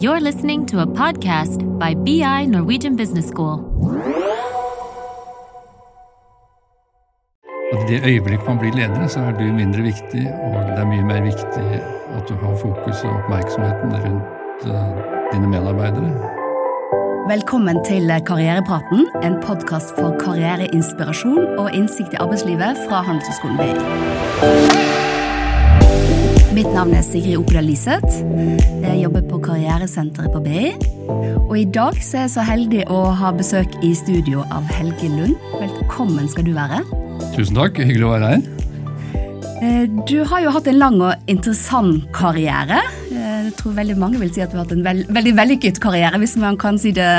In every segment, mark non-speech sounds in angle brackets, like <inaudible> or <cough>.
You're listening to a podcast by BI Norwegian Business School. I det øyeblikk man blir leder, så er du mindre viktig, og det er mye mer viktig at du har fokus og oppmerksomheten rundt uh, dine medarbeidere. Velkommen til Karrierepraten, en podkast for karriereinspirasjon og innsikt i arbeidslivet fra Handelshøyskolen BI. Mitt navn er Sigrid Opedal Liseth. Jeg jobber på Karrieresenteret på BI. Og i dag så er jeg så heldig å ha besøk i studio av Helge Lund. Velkommen skal du være. Tusen takk, hyggelig å være her. Eh, du har jo hatt en lang og interessant karriere. Eh, jeg tror veldig mange vil si at du har hatt en veld, veldig vellykket karriere, hvis man kan si, det,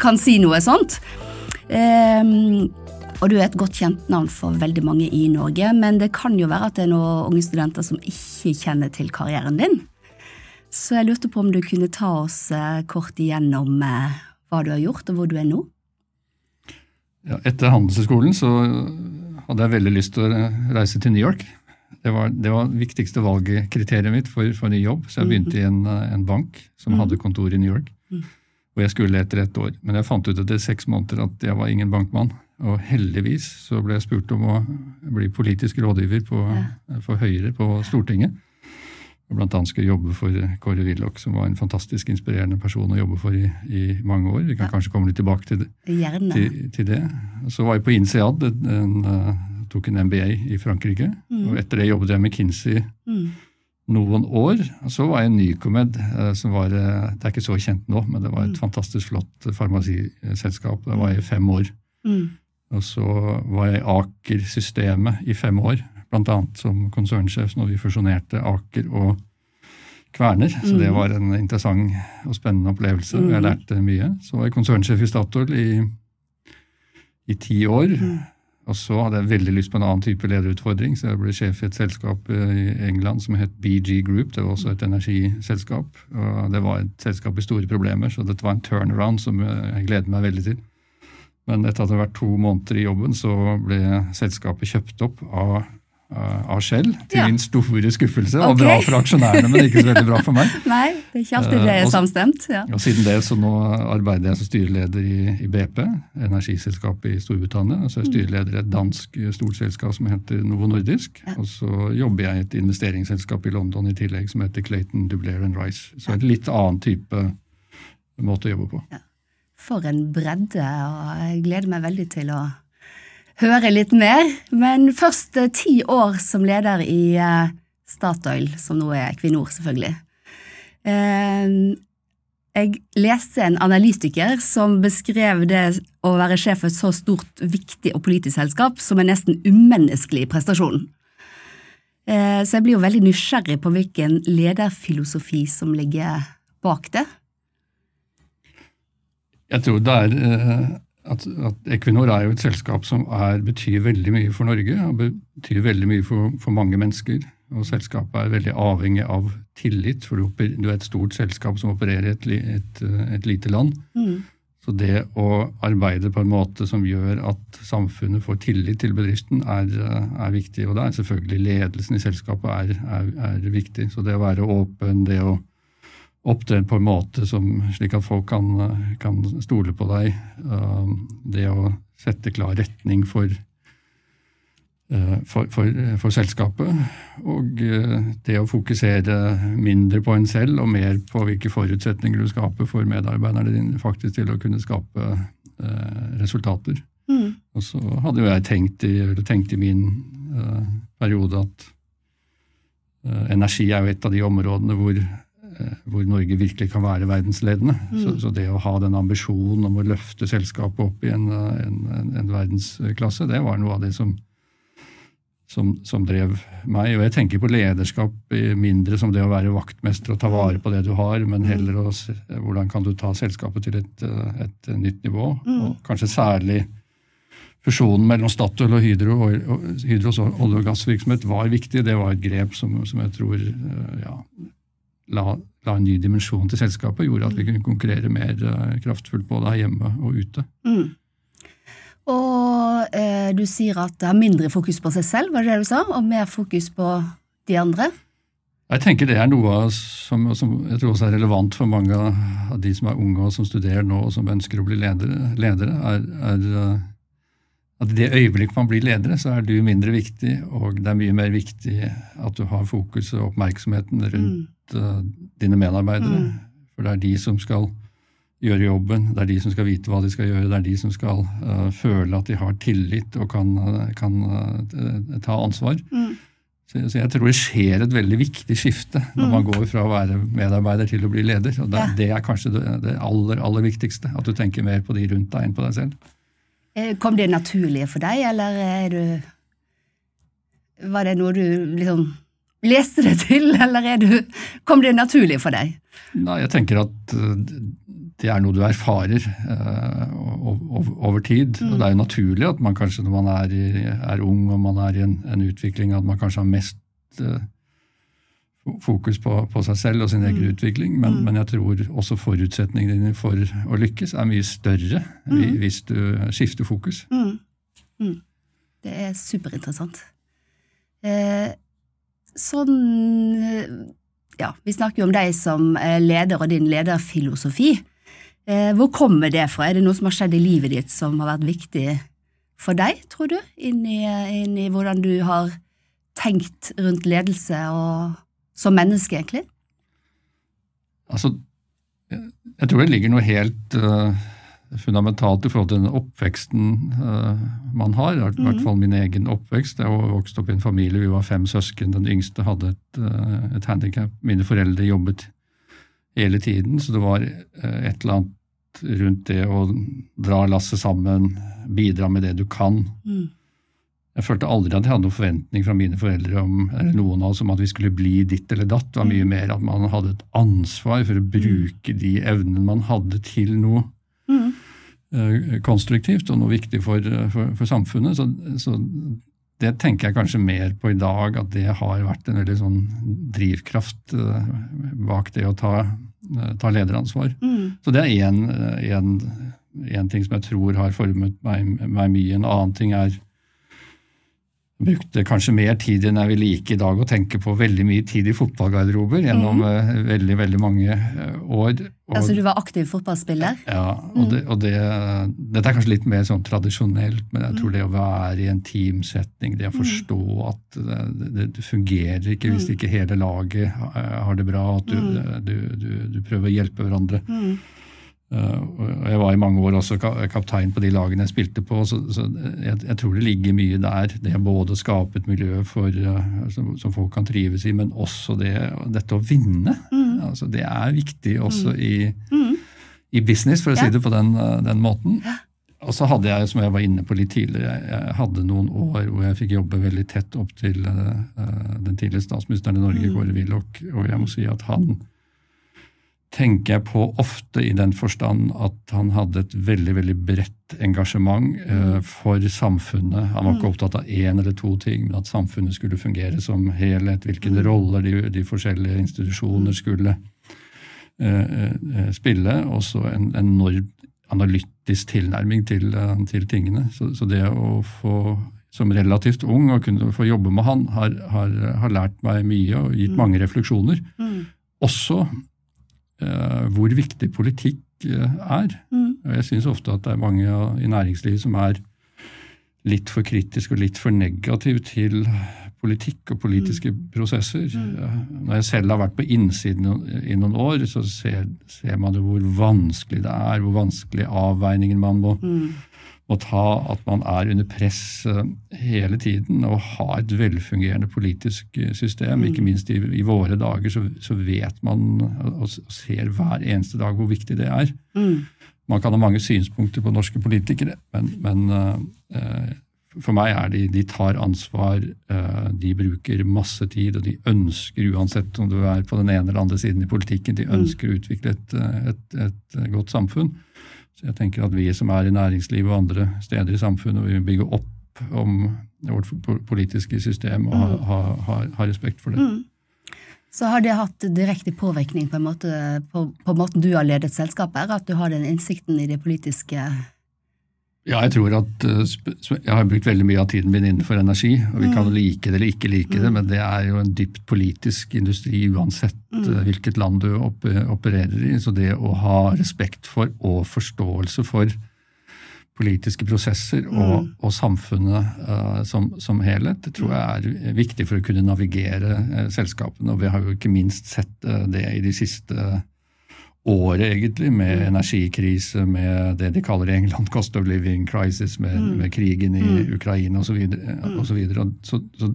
kan si noe sånt. Og du er et godt kjent navn for veldig mange i Norge, men det kan jo være at det er noen unge studenter som ikke kjenner til karrieren din. Så jeg lurte på om du kunne ta oss kort igjennom hva du har gjort, og hvor du er nå? Ja, etter Handelshøyskolen så hadde jeg veldig lyst til å reise til New York. Det var det var viktigste valgkriteriet mitt for, for ny jobb. Så jeg begynte i en, en bank som hadde mm. kontor i New York. Mm. Og jeg skulle etter ett år. Men jeg fant ut etter seks måneder at jeg var ingen bankmann. Og heldigvis så ble jeg spurt om å bli politisk rådgiver på, for Høyre på Stortinget. Og blant annet skulle jobbe for Kåre Willoch, som var en fantastisk inspirerende person å jobbe for i, i mange år. Vi kan ja. kanskje komme litt tilbake til det. Til, til det. Så var jeg på INSEAD, en, en, tok en MBA i Frankrike. Mm. Og etter det jobbet jeg med Kinsey mm. noen år. Og så var jeg Nycomed, eh, som var eh, Det er ikke så kjent nå, men det var et mm. fantastisk flott farmasiselskap. Der var jeg i fem år. Og så var jeg i Aker-systemet i fem år bl.a. som konsernsjef når vi fusjonerte Aker og Kverner. Så det mm. var en interessant og spennende opplevelse. og Jeg mm. lærte mye. Så var jeg konsernsjef i Statoil i, i ti år. Mm. Og så hadde jeg veldig lyst på en annen type lederutfordring, så jeg ble sjef i et selskap i England som het BG Group. Det var også et energiselskap. og Det var et selskap i store problemer, så dette var en turnaround som jeg gleder meg veldig til. Men etter at det hadde vært to måneder i jobben, så ble selskapet kjøpt opp av Eh, av Shell, til ja. min store skuffelse. Okay. Og bra for aksjonærene, men ikke så veldig bra for meg. <laughs> Nei, det er ikke alltid det er uh, samstemt. Ja. Og Siden det så nå arbeider jeg som styreleder i, i BP, energiselskapet i Storbritannia. Og så er jeg mm. styreleder i et dansk stort selskap som heter Novo Nordisk. Ja. Og så jobber jeg i et investeringsselskap i London i tillegg som heter Clayton Dublair Rice. Så et litt annen type måte å jobbe på. For en bredde, og jeg gleder meg veldig til å høre litt mer. Men først eh, ti år som leder i eh, Statoil, som nå er Equinor, selvfølgelig. Eh, jeg leste en analytiker som beskrev det å være sjef for et så stort, viktig og politisk selskap som en nesten umenneskelig prestasjon. Så jeg blir jo veldig nysgjerrig på hvilken lederfilosofi som ligger bak det. Jeg tror det er at, at, Equinor er jo et selskap som er, betyr veldig mye for Norge og betyr veldig mye for, for, mange mennesker. Og selskapet er veldig avhengig av tillit, for du, er et stort selskap som opererer i et, et, et, lite land. Mm. Så det å arbeide på en måte som gjør at samfunnet får tillit til bedriften, er, er viktig. Og da er selvfølgelig ledelsen i selskapet er, er, er viktig. Så det å være åpen, det å opptre på en måte som, slik at folk kan, kan stole på deg. Uh, det å sette klar retning for, uh, for, for, for selskapet. Og uh, det å fokusere mindre på en selv og mer på hvilke forutsetninger du skaper for medarbeiderne dine faktisk til å kunne skape resultater. Mm. Og så hadde jo jeg tenkt i, tenkt i min periode at energi er jo et av de områdene hvor hvor Norge virkelig kan være verdensledende. Mm. Så, så, det å ha den ambisjonen om å løfte selskapet opp i en, en, en, en verdensklasse, det var noe av det som, som, som, drev meg. Og jeg tenker på lederskap mindre som det å være vaktmester og ta vare på det du har, men mm. heller å, hvordan kan du ta selskapet til et, et nytt nivå. Mm. Og kanskje særlig fusjonen mellom Statoil og Hydro og Hydros olje- og gassvirksomhet var viktig. Det var et grep som, som jeg tror eh, ja, la, la, en ny dimensjon til selskapet, gjorde at vi kunne konkurrere mer uh, kraftfullt både her hjemme og ute. Mm. Og eh, du sier at det er mindre fokus på seg selv, var det det du sa? Og mer fokus på de andre? Jeg tenker det er noe som, som, jeg tror også er relevant for mange av de som er unge og som studerer nå og som ønsker å bli ledere. ledere er, er, eh, at I det øyeblikk man blir ledere, så er du mindre viktig, og det er mye mer viktig at du har fokus og oppmerksomheten rundt mm. Uh, dine medarbeidere. Mm. For det er de som skal gjøre jobben, det er de som skal vite hva de skal gjøre, det er de som skal uh, føle at de har tillit og kan, kan uh, ta ansvar. Mm. Så, så, jeg tror det skjer et veldig viktig skifte når mm. man går fra å være medarbeider til å bli leder. og Det, ja. det er kanskje det, det, aller, aller viktigste. At du tenker mer på de rundt deg enn på deg selv. Eh, kom det naturlig for deg, eller er du Var det noe du liksom leste det til, eller er du, kom det naturlig for deg? Nei, jeg tenker at eh, det er noe du erfarer uh, over tid. Mm. Og det er jo naturlig at man kanskje når man er, i, er ung og man er i en, en, utvikling, at man kanskje har mest uh, fokus på, på, seg selv og sin egen mm. utvikling. Men, mm. men, jeg tror også forutsetningene dine for å lykkes er mye større mm. hvis du skifter fokus. Mm. Mm. Det er superinteressant. Eh, sånn ja, Vi snakker jo om deg som leder og din lederfilosofi. Eh, hvor kommer det fra? Er det noe som har skjedd i livet ditt som har vært viktig for deg, tror du, inn i, inn i hvordan du har tenkt rundt ledelse og som menneske, egentlig? Altså, jeg tror det ligger noe helt uh, fundamentalt i forhold til den oppveksten uh, man har. I hvert mm. fall min egen oppvekst. Jeg vokste opp i en familie, vi var fem søsken. Den yngste hadde et, uh, et handikap. Mine foreldre jobbet hele tiden, så det var et eller annet rundt det å dra lasset sammen, bidra med det du kan. Mm. Jeg følte aldri at jeg hadde noen forventning fra mine foreldre om, eller noen av oss om at vi skulle bli ditt eller datt. Det var mye mm. mer at man hadde et ansvar for å mm. bruke de evnene man hadde til noe uh, konstruktivt og noe viktig for, for, for samfunnet. Så, så, det tenker jeg kanskje mer på i dag, at det har vært en veldig sånn drivkraft uh, bak det å ta Eh, ta lederansvar. Mm. Så det er én ting som jeg tror har formet meg, meg mye. En annen ting er brukte kanskje mer tid enn jeg vil like i dag å tenke på veldig mye tid i fotballgarderober gjennom mm. veldig veldig mange eh, år. Og, altså du var aktiv fotballspiller? Ja, og, mm. det, og det, dette er kanskje litt mer sånn tradisjonelt, men jeg tror mm. det å være i en teamsetning, det å mm. forstå at det, det fungerer ikke hvis ikke hele laget har det bra, at du, du, du, du prøver å hjelpe hverandre. Uh, jeg var i mange år også kaptein på de lagene jeg spilte på, så, så jeg, tror det ligger mye der. Det er både å skape et miljø for, uh, som, folk kan trives i, men også det, dette å vinne. Mm. Altså, det er viktig også mm. i, mm. i, business, for å si det på den, uh, den måten. Og så hadde jeg, som jeg var inne på litt tidligere, jeg hadde noen år hvor jeg fikk jobbe veldig tett opp til den tidligere statsministeren i Norge, mm. Kåre Willoch, og jeg må si at han tenker jeg på ofte i den forstand at han hadde et veldig veldig bredt engasjement eh, for samfunnet. Han var ikke mm. opptatt av én eller to ting, men at samfunnet skulle fungere som helhet. Hvilke mm. roller de, de, forskjellige institusjoner mm. skulle eh, eh, spille. Også en enorm analytisk tilnærming til, eh, til tingene. Så, så, det å få som relativt ung å kunne få jobbe med han, har, har, har lært meg mye og gitt mange refleksjoner. Mm. Også Eh, hvor viktig politikk eh, er. Mm. Og jeg syns ofte at det er mange i næringslivet som er litt for kritisk og litt for negativ til politikk og politiske mm. prosesser. Mm. Når jeg selv har vært på innsiden i noen år, så ser, ser man jo hvor vanskelig det er, hvor vanskelig avveiningen man må, mm må ta at man er under press eh, hele tiden, og ha et velfungerende politisk eh, system. Ikke mm. minst i, i våre dager så, så, vet man og ser hver eneste dag hvor viktig det er. Mm. Man kan ha mange synspunkter på norske politikere, men, men uh, for meg er de de tar ansvar, uh, de bruker masse tid, og de ønsker, uansett om du er på den ene eller andre siden i politikken, de mm. ønsker å utvikle et, et, et godt samfunn. Så jeg tenker at vi som er i næringslivet og andre steder i samfunnet, vi bygger opp om vårt politiske system og ha, ha, ha, ha, respekt for det. Mm. Så har det hatt direkte påvirkning på, en måte, på, på måten du har ledet selskapet, at du har den innsikten i det politiske Ja, jeg tror at Jeg har brukt veldig mye av tiden min innenfor energi. og Vi kan like det eller ikke like det, men det er jo en dypt politisk industri uansett hvilket land du opererer i. Så det å ha respekt for og forståelse for politiske prosesser og, mm. og samfunnet uh, som, som, helhet. Det tror jeg er viktig for å kunne navigere uh, selskapene. Og vi har jo ikke minst sett uh, det i de siste året, egentlig, med mm. energikrise, med det de kaller i England cost of living crisis, med, mm. med krigen i mm. Ukraina osv. Så, så, så, så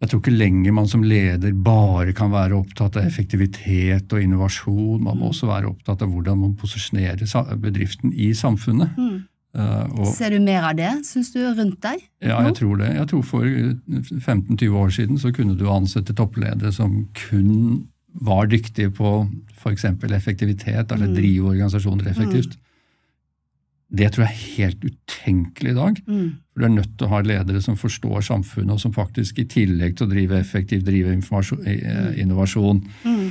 jeg tror ikke lenger man som leder bare kan være opptatt av effektivitet og innovasjon. Man må mm. også være opptatt av hvordan man posisjonerer bedriften i samfunnet. Mm. Uh, Ser du mer av det, syns du, rundt deg? Ja, jeg tror det. Jeg tror For 15-20 år siden så kunne du ansette toppledere som kun var dyktige på f.eks. effektivitet, eller mm. drive organisasjoner effektivt. Mm. Det tror jeg er helt utenkelig i dag. Mm. For Du er nødt til å ha ledere som forstår samfunnet, og som faktisk i tillegg til å drive effektivt, drive mm. innovasjon, mm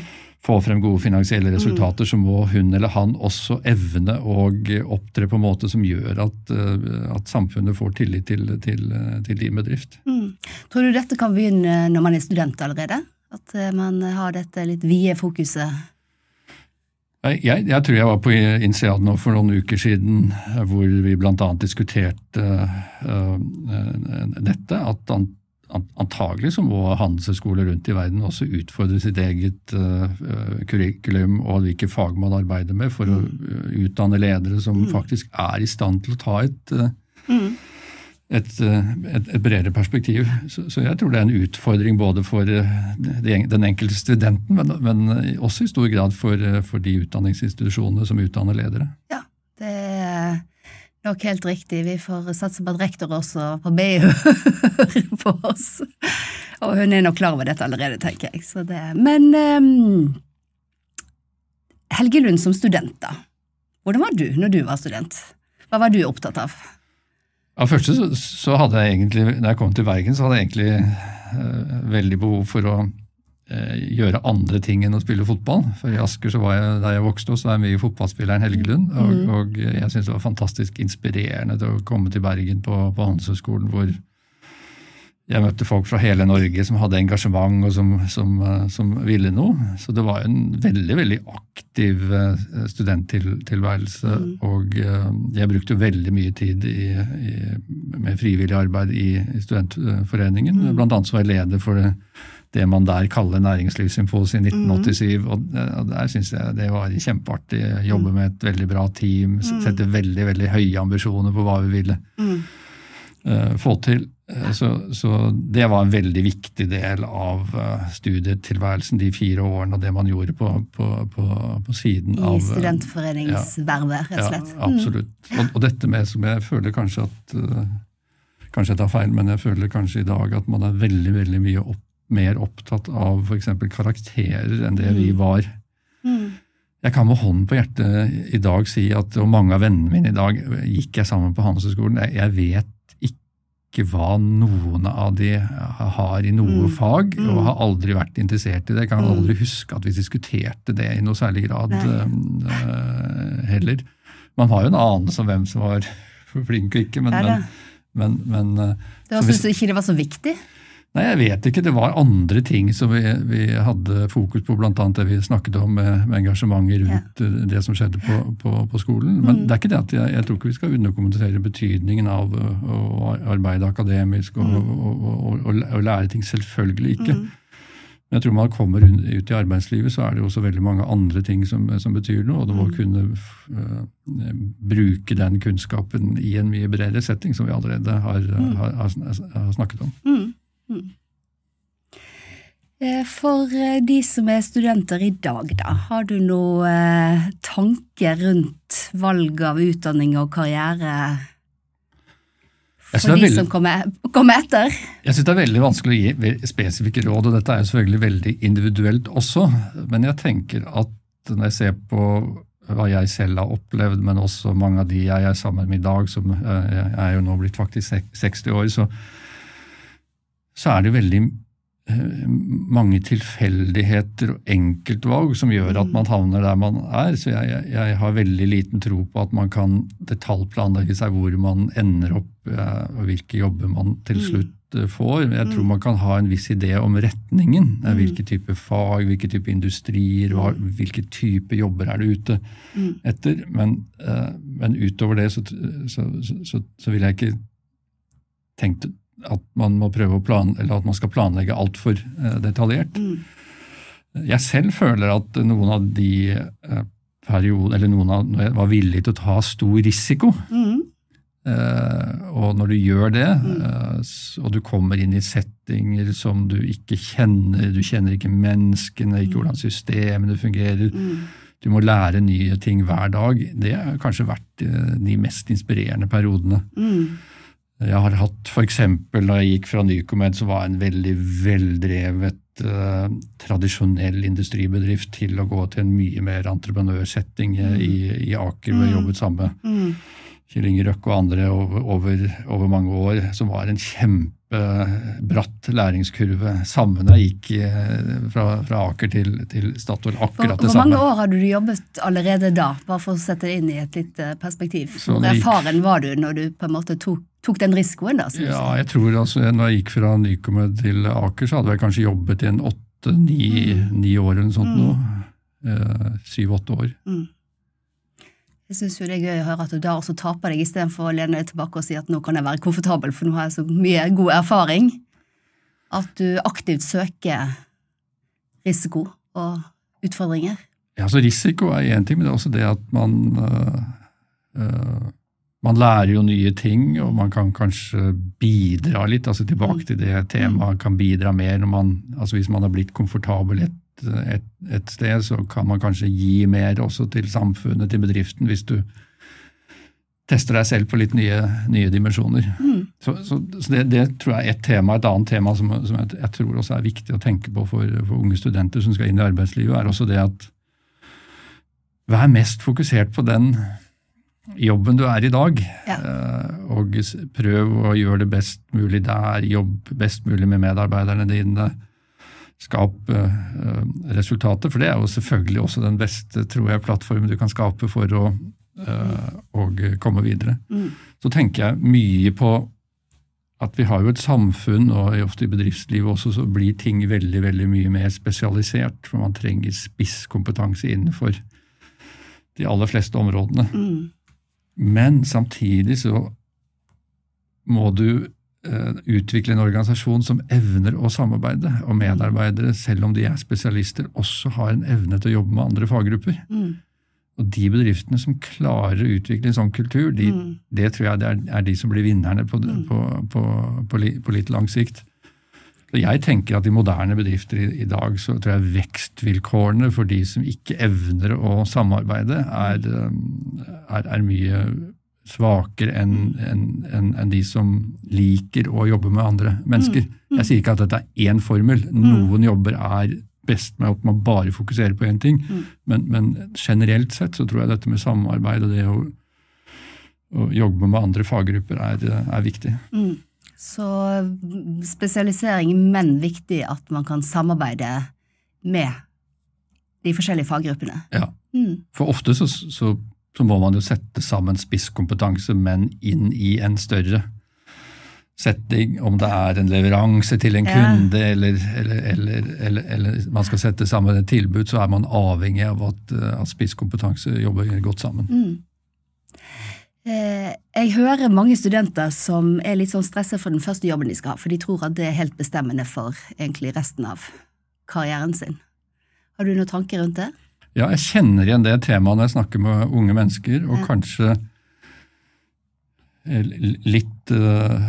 få frem gode finansielle resultater, mm. så må hun eller han også evne å opptre på en måte som gjør at, eh, at samfunnet får tillit til, til, til din bedrift. Mm. Tror du dette kan begynne når man er student allerede? At eh, man har dette litt vide fokuset? Jeg, jeg, tror jeg var på INSEAD nå for noen uker siden, hvor vi bl.a. diskuterte uh, dette. At antagelig så må handelshøyskoler rundt i verden også utfordre sitt eget uh, kurikulum og hvilke fag man arbeider med, for å uh, utdanne ledere som mm. faktisk er i stand til å ta et, mm. Et, et, et, bredere perspektiv. Så, så, jeg tror det er en utfordring både for den enkelte studenten, men, men også i stor grad for, for de utdanningsinstitusjonene som utdanner ledere. Ja, det er nok helt riktig. Vi får satse på at rektor også på BU hører <laughs> på oss. Og hun er nok klar over dette allerede, tenker jeg. Det, men um, Helge Lund som student, da. Hvordan var du når du var student? Hva var du opptatt av? Ja, først så, så hadde jeg egentlig, når jeg kom til Bergen, så hadde jeg egentlig eh, veldig behov for å Eh, gjøre andre ting enn å spille fotball. For I Asker, så var jeg, da jeg vokste opp, så var jeg mye fotballspilleren Helgelund. Og, mm. og jeg syntes det var fantastisk inspirerende til å komme til Bergen på, på Handelshøyskolen, hvor jeg møtte folk fra hele Norge som hadde engasjement og som, som, eh, som ville noe. Så det var en veldig veldig aktiv eh, studenttilværelse. Mm. Og jeg brukte veldig mye tid i, i, med frivillig arbeid i, i studentforeningen. Mm. Blant annet så var jeg leder for det det man der kaller Næringslivssymposiet i 1987. Mm. Og der syns jeg det var kjempeartig. Jobbe mm. med et veldig bra team. Mm. Sette veldig veldig høye ambisjoner på hva vi ville mm. uh, få til. Uh, så, så, det var en veldig viktig del av uh, studietilværelsen de fire årene, og det man gjorde på, på, på, på siden I av I studentforeningsvervet, rett og slett. Ja, absolutt. Og, og, dette med som jeg føler kanskje at Kanskje jeg tar feil, men jeg føler kanskje i dag at man er veldig veldig mye opp mer opptatt av f.eks. karakterer enn det vi mm. var. Mm. Jeg kan med hånden på hjertet i dag si at og mange av vennene mine i dag gikk jeg sammen på Handelshøyskolen. Jeg vet ikke hva noen av de har i noe mm. fag, og mm. har aldri vært interessert i det. Jeg kan mm. aldri huske at vi diskuterte det i noe særlig grad uh, heller. Man har jo en anelse om hvem som var <laughs> flink og ikke, men, men, men, men uh, Det Syns ikke det var så viktig? Nei, jeg vet ikke. Det var andre ting som vi, vi hadde fokus på, bl.a. det vi snakket om med, med engasjementet rundt ja. Eh, det som skjedde på, på, på skolen. Men mm. det er ikke det at jeg, jeg, tror ikke vi skal underkommentere betydningen av å, å arbeide akademisk og, mm. og, og, og, lære ting. Selvfølgelig ikke. Mm. Men jeg tror man kommer ut i arbeidslivet, så er det også veldig mange andre ting som, som betyr noe. Og det må mm. kunne uh, bruke den kunnskapen i en mye bredere setting, som vi allerede har, mm. har, har, har snakket om. Mm. Mm. Eh, for eh, de som er studenter i dag, da, har du noen eh, tanker rundt valg av utdanning og karriere for de veldig, som kommer, kommer, etter? Jeg synes det er veldig vanskelig å gi spesifikke råd, og dette er jo selvfølgelig veldig individuelt også. Men jeg tenker at når jeg ser på hva jeg selv har opplevd, men også mange av de jeg er sammen med i dag, som jeg er jo nå blitt faktisk 60 år, så så er det veldig eh, mange tilfeldigheter og enkeltvalg som gjør at man havner der man er. Så jeg, jeg, jeg har veldig liten tro på at man kan detaljplanlegge seg hvor man ender opp, eh, og hvilke jobber man til slutt eh, får. Jeg tror man kan ha en viss idé om retningen. Hvilke type fag, hvilke type industrier, hvilke type jobber er det ute etter. Men, men utover det så, så, så, så, vil jeg ikke tenkt at man må prøve å plan, eller at man skal planlegge altfor detaljert. detaljert. Jeg selv føler at noen av de periodene perioder, eller noen av, når jeg var villig til å ta stor risiko, Mm. eh, og når du gjør det, eh, og du kommer inn i settinger som du ikke kjenner, du kjenner ikke menneskene, ikke hvordan systemene fungerer, du må lære nye ting hver dag, det har kanskje vært eh, de mest inspirerende periodene. Mm. Jeg har hatt f.eks. da jeg gikk fra Nycomed, som var en veldig veldrevet, eh, tradisjonell industribedrift, til å gå til en mye mer entreprenørsetting mm. i, i Aker, hvor jeg jobbet sammen med Mm. Kjell Inge Røkke og andre over, over, over mange år, som var en kjempebratt læringskurve. Samme da jeg gikk eh, fra, fra Aker til, til Statoil. Akkurat Akkurat det samme. hvor mange år hadde du jobbet allerede da, bare for å sette det inn i et litt eh, perspektiv? Hvor erfaren var du når du på en måte tok, tok den risikoen? da? Ja, jeg tror altså, når jeg gikk fra Nycomed til Aker, så hadde jeg kanskje jobbet i en åtte-ni ni år eller noe sånt nå. Eh, Syv-åtte år. Mm. Jeg syns jo det er gøy å høre at du da også taper deg, istedenfor å lene deg tilbake og si at nå kan jeg være komfortabel, for nå har jeg så mye god erfaring. At du aktivt søker risiko og utfordringer. Ja, så Risiko er én ting, men det er også det at man øh, øh, Man lærer jo nye ting, og man kan kanskje bidra litt. altså Tilbake til det temaet kan bidra mer når man altså Hvis man har blitt komfortabel et, et, et sted, så kan man kanskje gi mer også til samfunnet, til bedriften, hvis du tester deg selv på litt nye, nye dimensjoner. Så, så, så det, det tror jeg er ett tema. Et annet tema som, som jeg, jeg tror også er viktig å tenke på for, for unge studenter som skal inn i arbeidslivet, er også det at vær mest fokusert på den jobben du er i dag. Ja. eh, Og prøv å gjøre det best mulig der, jobb best mulig med medarbeiderne dine. Skap eh, resultater, for det er jo selvfølgelig også den beste tror jeg, plattformen du kan skape for å eh, og komme videre. Mm. Så tenker jeg mye på at vi har jo et samfunn, og ofte i bedriftslivet også, så blir ting veldig veldig mye mer spesialisert. For man trenger spisskompetanse innenfor de aller fleste områdene. Mm. Men samtidig så må du eh, utvikle en organisasjon som evner å samarbeide, og medarbeidere, selv om de er spesialister, også har en evne til å jobbe med andre faggrupper. Mm. Og de bedriftene som klarer å utvikle en sånn kultur, de, Mm. det tror jeg det er, er de som blir vinnerne på, på, på, på, på litt lang sikt. Jeg tenker at i moderne bedrifter i, i dag så tror jeg vekstvilkårene for de som ikke evner å samarbeide, er, um, er, er mye svakere enn en, en, en de som liker å jobbe med andre mennesker. Jeg sier ikke at dette er én formel. Noen jobber er best med at man bare fokuserer på én ting, men, men generelt sett så tror jeg dette med samarbeid og det å, å jobbe med andre faggrupper er, er viktig. Mm. Så spesialisering, men viktig at man kan samarbeide med de forskjellige faggruppene. Ja. Mm. For ofte så, så, så må man jo sette sammen spisskompetanse, men inn i en større setting, om det er en leveranse til en Ja. kunde, eller, eller, eller, eller, eller man skal sette sammen et tilbud, så er man avhengig av at, at spisskompetanse jobber godt sammen. Mm. Eh, jeg hører mange studenter som er litt sånn stresset for den første jobben de skal ha, for de tror at det er helt bestemmende for egentlig resten av karrieren sin. Har du noen tanker rundt det? Ja, jeg kjenner igjen det temaet når jeg snakker med unge mennesker, og Ja. kanskje litt eh,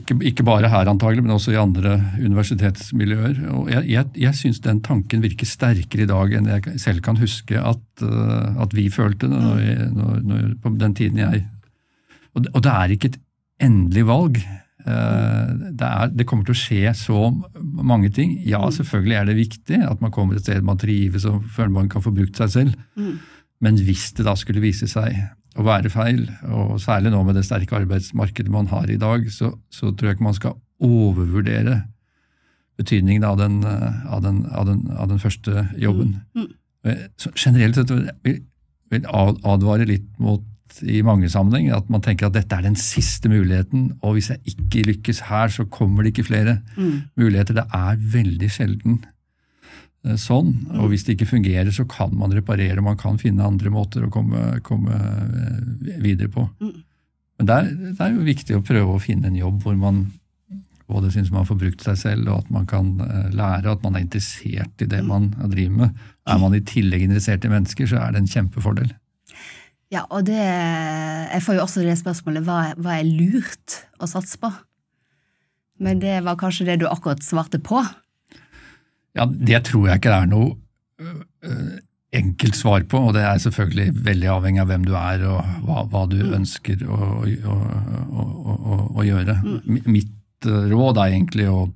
ikke, ikke bare her antagelig, men også i andre universitetsmiljøer. Og jeg, jeg, jeg syns den tanken virker sterkere i dag enn jeg selv kan huske at, eh, at vi følte det når jeg, når, når, på den tiden jeg og det, og det er ikke et endelig valg. Eh, Det, er, det kommer til å skje så mange ting. Ja, selvfølgelig er det viktig at man kommer et sted man trives og føler man kan få brukt seg selv. Mm. Men hvis det da skulle vise seg å være feil, og særlig nå med det sterke arbeidsmarkedet man har i dag, så, så tror jeg ikke man skal overvurdere betydningen av den, av den, av den, av den første jobben. Så generelt sett vil jeg advare litt mot i mange sammenhenger at man tenker at dette er den siste muligheten, og hvis jeg ikke lykkes her, så kommer det ikke flere mm. muligheter. Det er veldig sjelden eh, sånn. Og hvis det ikke fungerer, så kan man reparere, man kan finne andre måter å komme, komme eh, videre på. Mm. Men det er, det er, jo viktig å prøve å finne en jobb hvor man både syns man får brukt seg selv, og at man kan lære, lære, at man er interessert i det man driver med. Er man i tillegg interessert i mennesker, så er det en kjempefordel. Ja, og det Jeg får jo også det spørsmålet hva, hva er lurt å satse på? Men det var kanskje det du akkurat svarte på? Ja, det tror jeg ikke det er noe øh, enkelt svar på, og det er selvfølgelig veldig avhengig av hvem du er og hva, hva du mm. ønsker å, å, å, å gjøre. Mm. Mitt øh, råd er egentlig å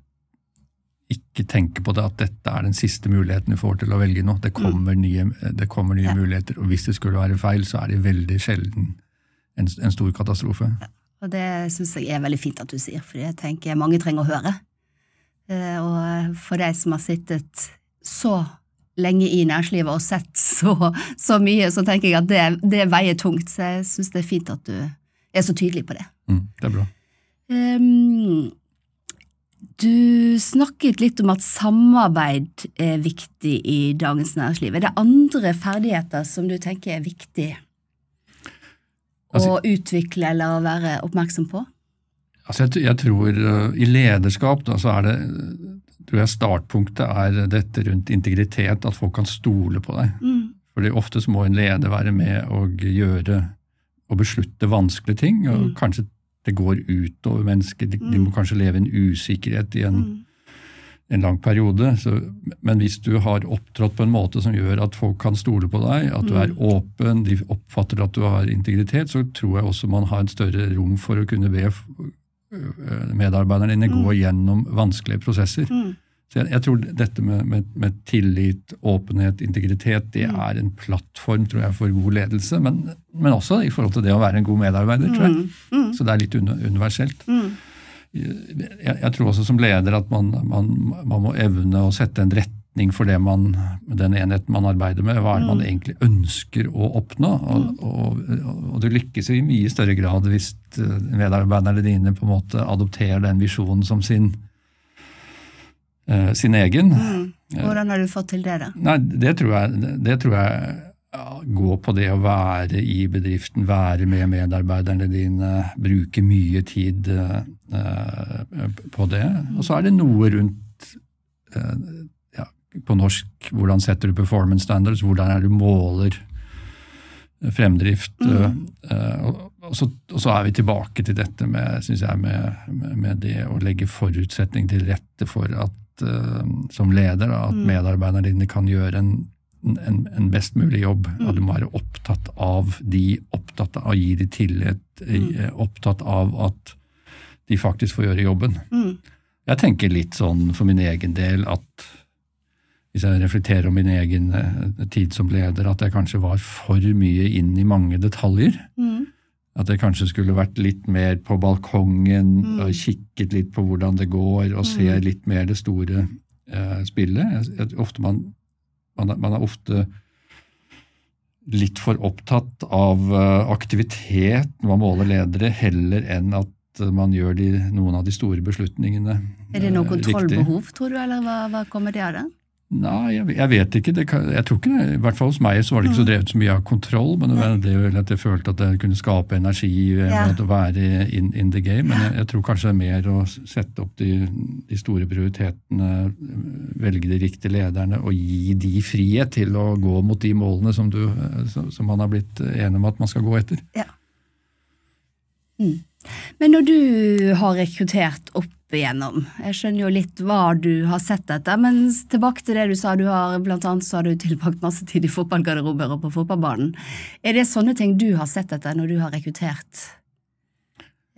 ikke tenke på det at dette er den siste muligheten du får til å velge noe. Det mm. kommer nye, det kommer nye ja. muligheter, og hvis det skulle være feil, så er det veldig sjelden en, en stor katastrofe. Ja. Og det syns jeg er veldig fint at du sier, for det tenker jeg mange trenger å høre. Eh, og for deg som har sittet så lenge i næringslivet og sett så, så mye, så tenker jeg at det, det veier tungt. Så jeg syns det er fint at du er så tydelig på det. Mm, det er bra. Um, du snakket litt om at samarbeid er viktig i dagens næringsliv. Er det andre ferdigheter som du tenker er viktig altså, å utvikle eller være oppmerksom på? Altså jeg, jeg, tror uh, i lederskap da, så er det tror jeg startpunktet er dette rundt integritet, at folk kan stole på deg. Mm. Fordi oftest må en leder være med og gjøre og beslutte vanskelige ting, og mm. kanskje det går utover mennesker. De, de, må mm. kanskje leve i en usikkerhet i en, mm. en lang periode. Så, men hvis du har opptrådt på en måte som gjør at folk kan stole på deg, at du er mm. åpen, de oppfatter at du har integritet, så tror jeg også man har en større rom for å kunne be medarbeiderne dine gå gjennom vanskelige prosesser. Så jeg, jeg, tror dette med, med, med, tillit, åpenhet, integritet, det mm. er en plattform tror jeg, for god ledelse. Men, men, også i forhold til det å være en god medarbeider, tror jeg. Mm. Mm. Så det er litt universelt. Mm. Jeg, jeg, tror også som leder at man, man, man, må evne å sette en retning for det man, den enheten man arbeider med. Hva er det man mm. egentlig ønsker å oppnå? Og, mm. og, og, du lykkes i mye større grad hvis eh, medarbeiderne dine på en måte adopterer den visjonen som sin uh, sin egen. Mm. Hvordan har du fått til det, da? Nei, Det tror jeg, det tror jeg går på det å være i bedriften, være med medarbeiderne dine, bruke mye tid på det. Og så er det noe rundt på norsk hvordan setter du performance standards, hvordan er du måler fremdrift. Mm. Uh, og, og, så, og, så, er vi tilbake til dette med, synes jeg, med, med det å legge forutsetning til rette for at som leder at mm. medarbeiderne dine kan gjøre en, en, en best mulig jobb. Mm. At du må være opptatt av de, opptatt av å gi de tillit, mm. Eh, opptatt av at de faktisk får gjøre jobben. Mm. Jeg tenker litt sånn for min egen del at hvis jeg reflekterer om min egen uh, tid som leder, at jeg kanskje var for mye inn i mange detaljer. Mm. At jeg kanskje skulle vært litt mer på balkongen mm. og kikket litt på hvordan det går, og se mm. litt mer det store eh, spillet. Jeg, ofte man, man, man, er, ofte litt for opptatt av uh, aktivitet når man måler ledere, heller enn at man gjør de, noen av de store beslutningene Er det noe uh, kontrollbehov, tror du, eller hva, hva kommer det av det? Nei, jeg, jeg, vet ikke. Kan, jeg tror ikke det. I hvert fall hos meg så var det ikke så drevet så mye av kontroll, men det det at jeg følte at jeg kunne skape energi ved ja. å være in, in, the game. Men jeg, jeg, tror kanskje det er mer å sette opp de, de, store prioritetene, velge de riktige lederne og gi de frihet til å gå mot de målene som, du, som man har blitt enig om at man skal gå etter. Ja. Mm. Men når du har rekruttert opp igjennom, jeg skjønner jo litt hva du har sett etter, men tilbake til det du sa, du har blant annet så har du tilbrakt masse tid i fotballgarderober og på fotballbanen. Er det sånne ting du har sett etter når du har rekruttert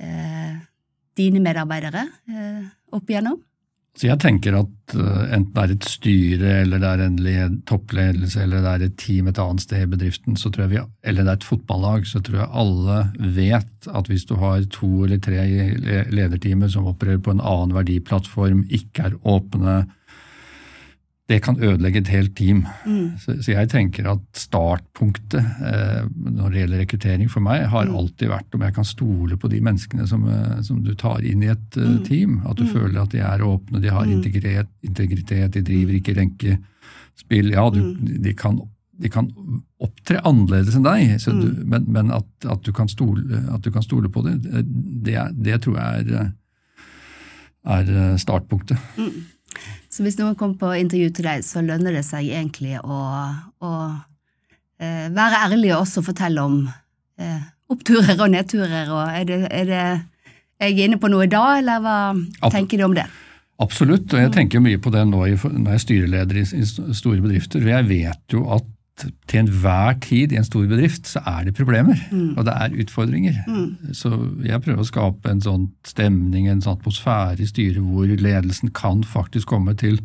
eh, dine medarbeidere eh, opp igjennom? Så jeg tenker at uh, enten det er et styre, eller det er en led, toppledelse, eller det er et team et annet sted i bedriften, vi, eller det er et fotballag, så tror jeg alle vet at hvis du har to eller tre i lederteamet som opererer på en annen verdiplattform, ikke er åpne, det kan ødelegge et helt team. Mm. Så, så, jeg tenker at startpunktet eh, når det gjelder rekruttering for meg, har mm. alltid vært om jeg kan stole på de menneskene som, eh, som du tar inn i et mm. team. At du mm. føler at de er åpne, de har mm. integritet, integritet de driver ikke renkespill. Ja, du, de, kan, de, kan, opptre annerledes enn deg, du, men, men at, at, du stole, at, du kan stole, på det, det, det tror jeg er, er startpunktet. Så hvis noen kommer på intervju til deg, så lønner det seg egentlig å, å eh, være ærlig og også fortelle om eh, oppturer og nedturer. Og er, det, er, det, er jeg inne på noe da, eller hva Ab tenker du om det? Absolutt, og jeg tenker mye på det nå når jeg er styreleder i, i store bedrifter. for Jeg vet jo at til enhver tid i en stor bedrift så er det problemer, mm. og det er utfordringer. Mm. Så jeg prøver å skape en sånn stemning, en sånn atmosfære i styret hvor ledelsen kan faktisk komme til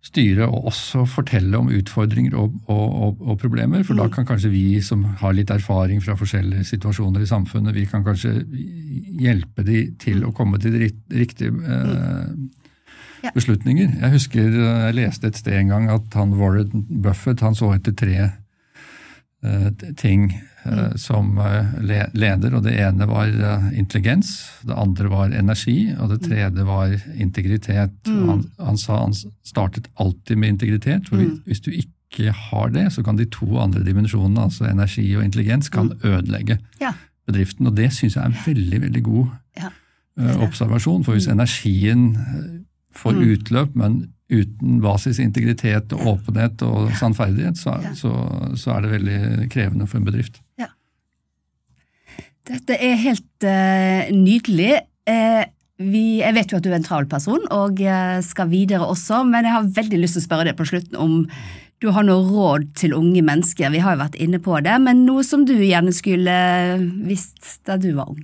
styret og også fortelle om utfordringer og, og, og, og problemer. For mm. da kan kanskje vi som har litt erfaring fra forskjellige situasjoner i samfunnet, vi kan kanskje hjelpe de til mm. å komme til det riktige eh, ja. Beslutninger. Jeg husker eh, jeg leste et sted en gang at han Warren Buffett han så etter tre uh, ting uh, som uh, leder. og Det ene var intelligens, det andre var energi, og det mm. tredje var integritet. Mm. Han, han, sa han startet alltid med integritet. for mm. Hvis du ikke har det, så kan de to andre dimensjonene, altså energi og intelligens, kan mm. ødelegge ja. bedriften. Og det syns jeg er en veldig, veldig god ja. observasjon. For hvis mm. energien får mm. utløp, men uten basisintegritet og åpenhet og sannferdighet, så, ja. så, så, er det veldig krevende for en bedrift. Ja. Dette er helt uh, nydelig. Uh, vi, jeg vet jo at du er en travel person og uh, skal videre også, men jeg har veldig lyst til å spørre deg på slutten om du har noe råd til unge mennesker. Vi har jo vært inne på det, men noe som du gjerne skulle visst da du var ung?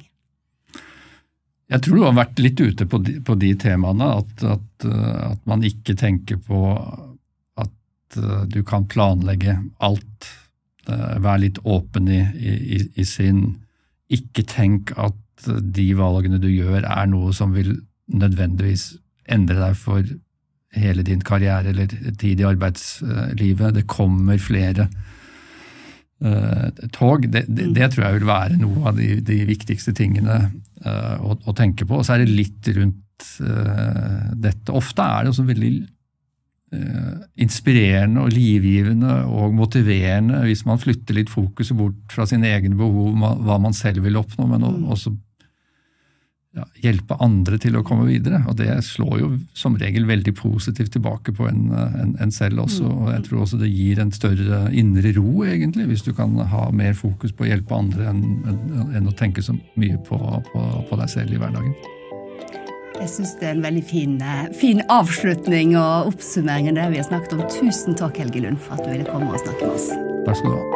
Jeg tror du har vært litt ute på de, på de temaene, at, at, eh, at, man ikke tenker på at eh, du kan planlegge alt. Eh, Vær litt åpen i, i, i sin Ikke tenk at de valgene du gjør er noe som vil nødvendigvis endre deg for hele din karriere eller tid i arbeidslivet. Det kommer flere uh, tog. Det, det, det, tror jeg vil være noe av de, de viktigste tingene å, å, tenke på. Og så er det litt rundt uh, dette. Ofte er det også veldig inspirerende og livgivende og motiverende hvis man flytter litt fokuset bort fra sine egne behov, hva man selv vil oppnå, men mm. også ja, hjelpe andre til å komme videre. Og det slår jo som regel veldig positivt tilbake på en, en, en selv også. Og jeg tror også det gir en større indre ro, egentlig, hvis du kan ha mer fokus på å hjelpe andre enn, enn, enn å tenke så mye på, på, på, deg selv i hverdagen. Jeg syns det er en veldig fin, fin avslutning og oppsummering av det vi har snakket om. Tusen takk, Helge Lund, for at du ville komme og snakke med oss. Takk skal du ha.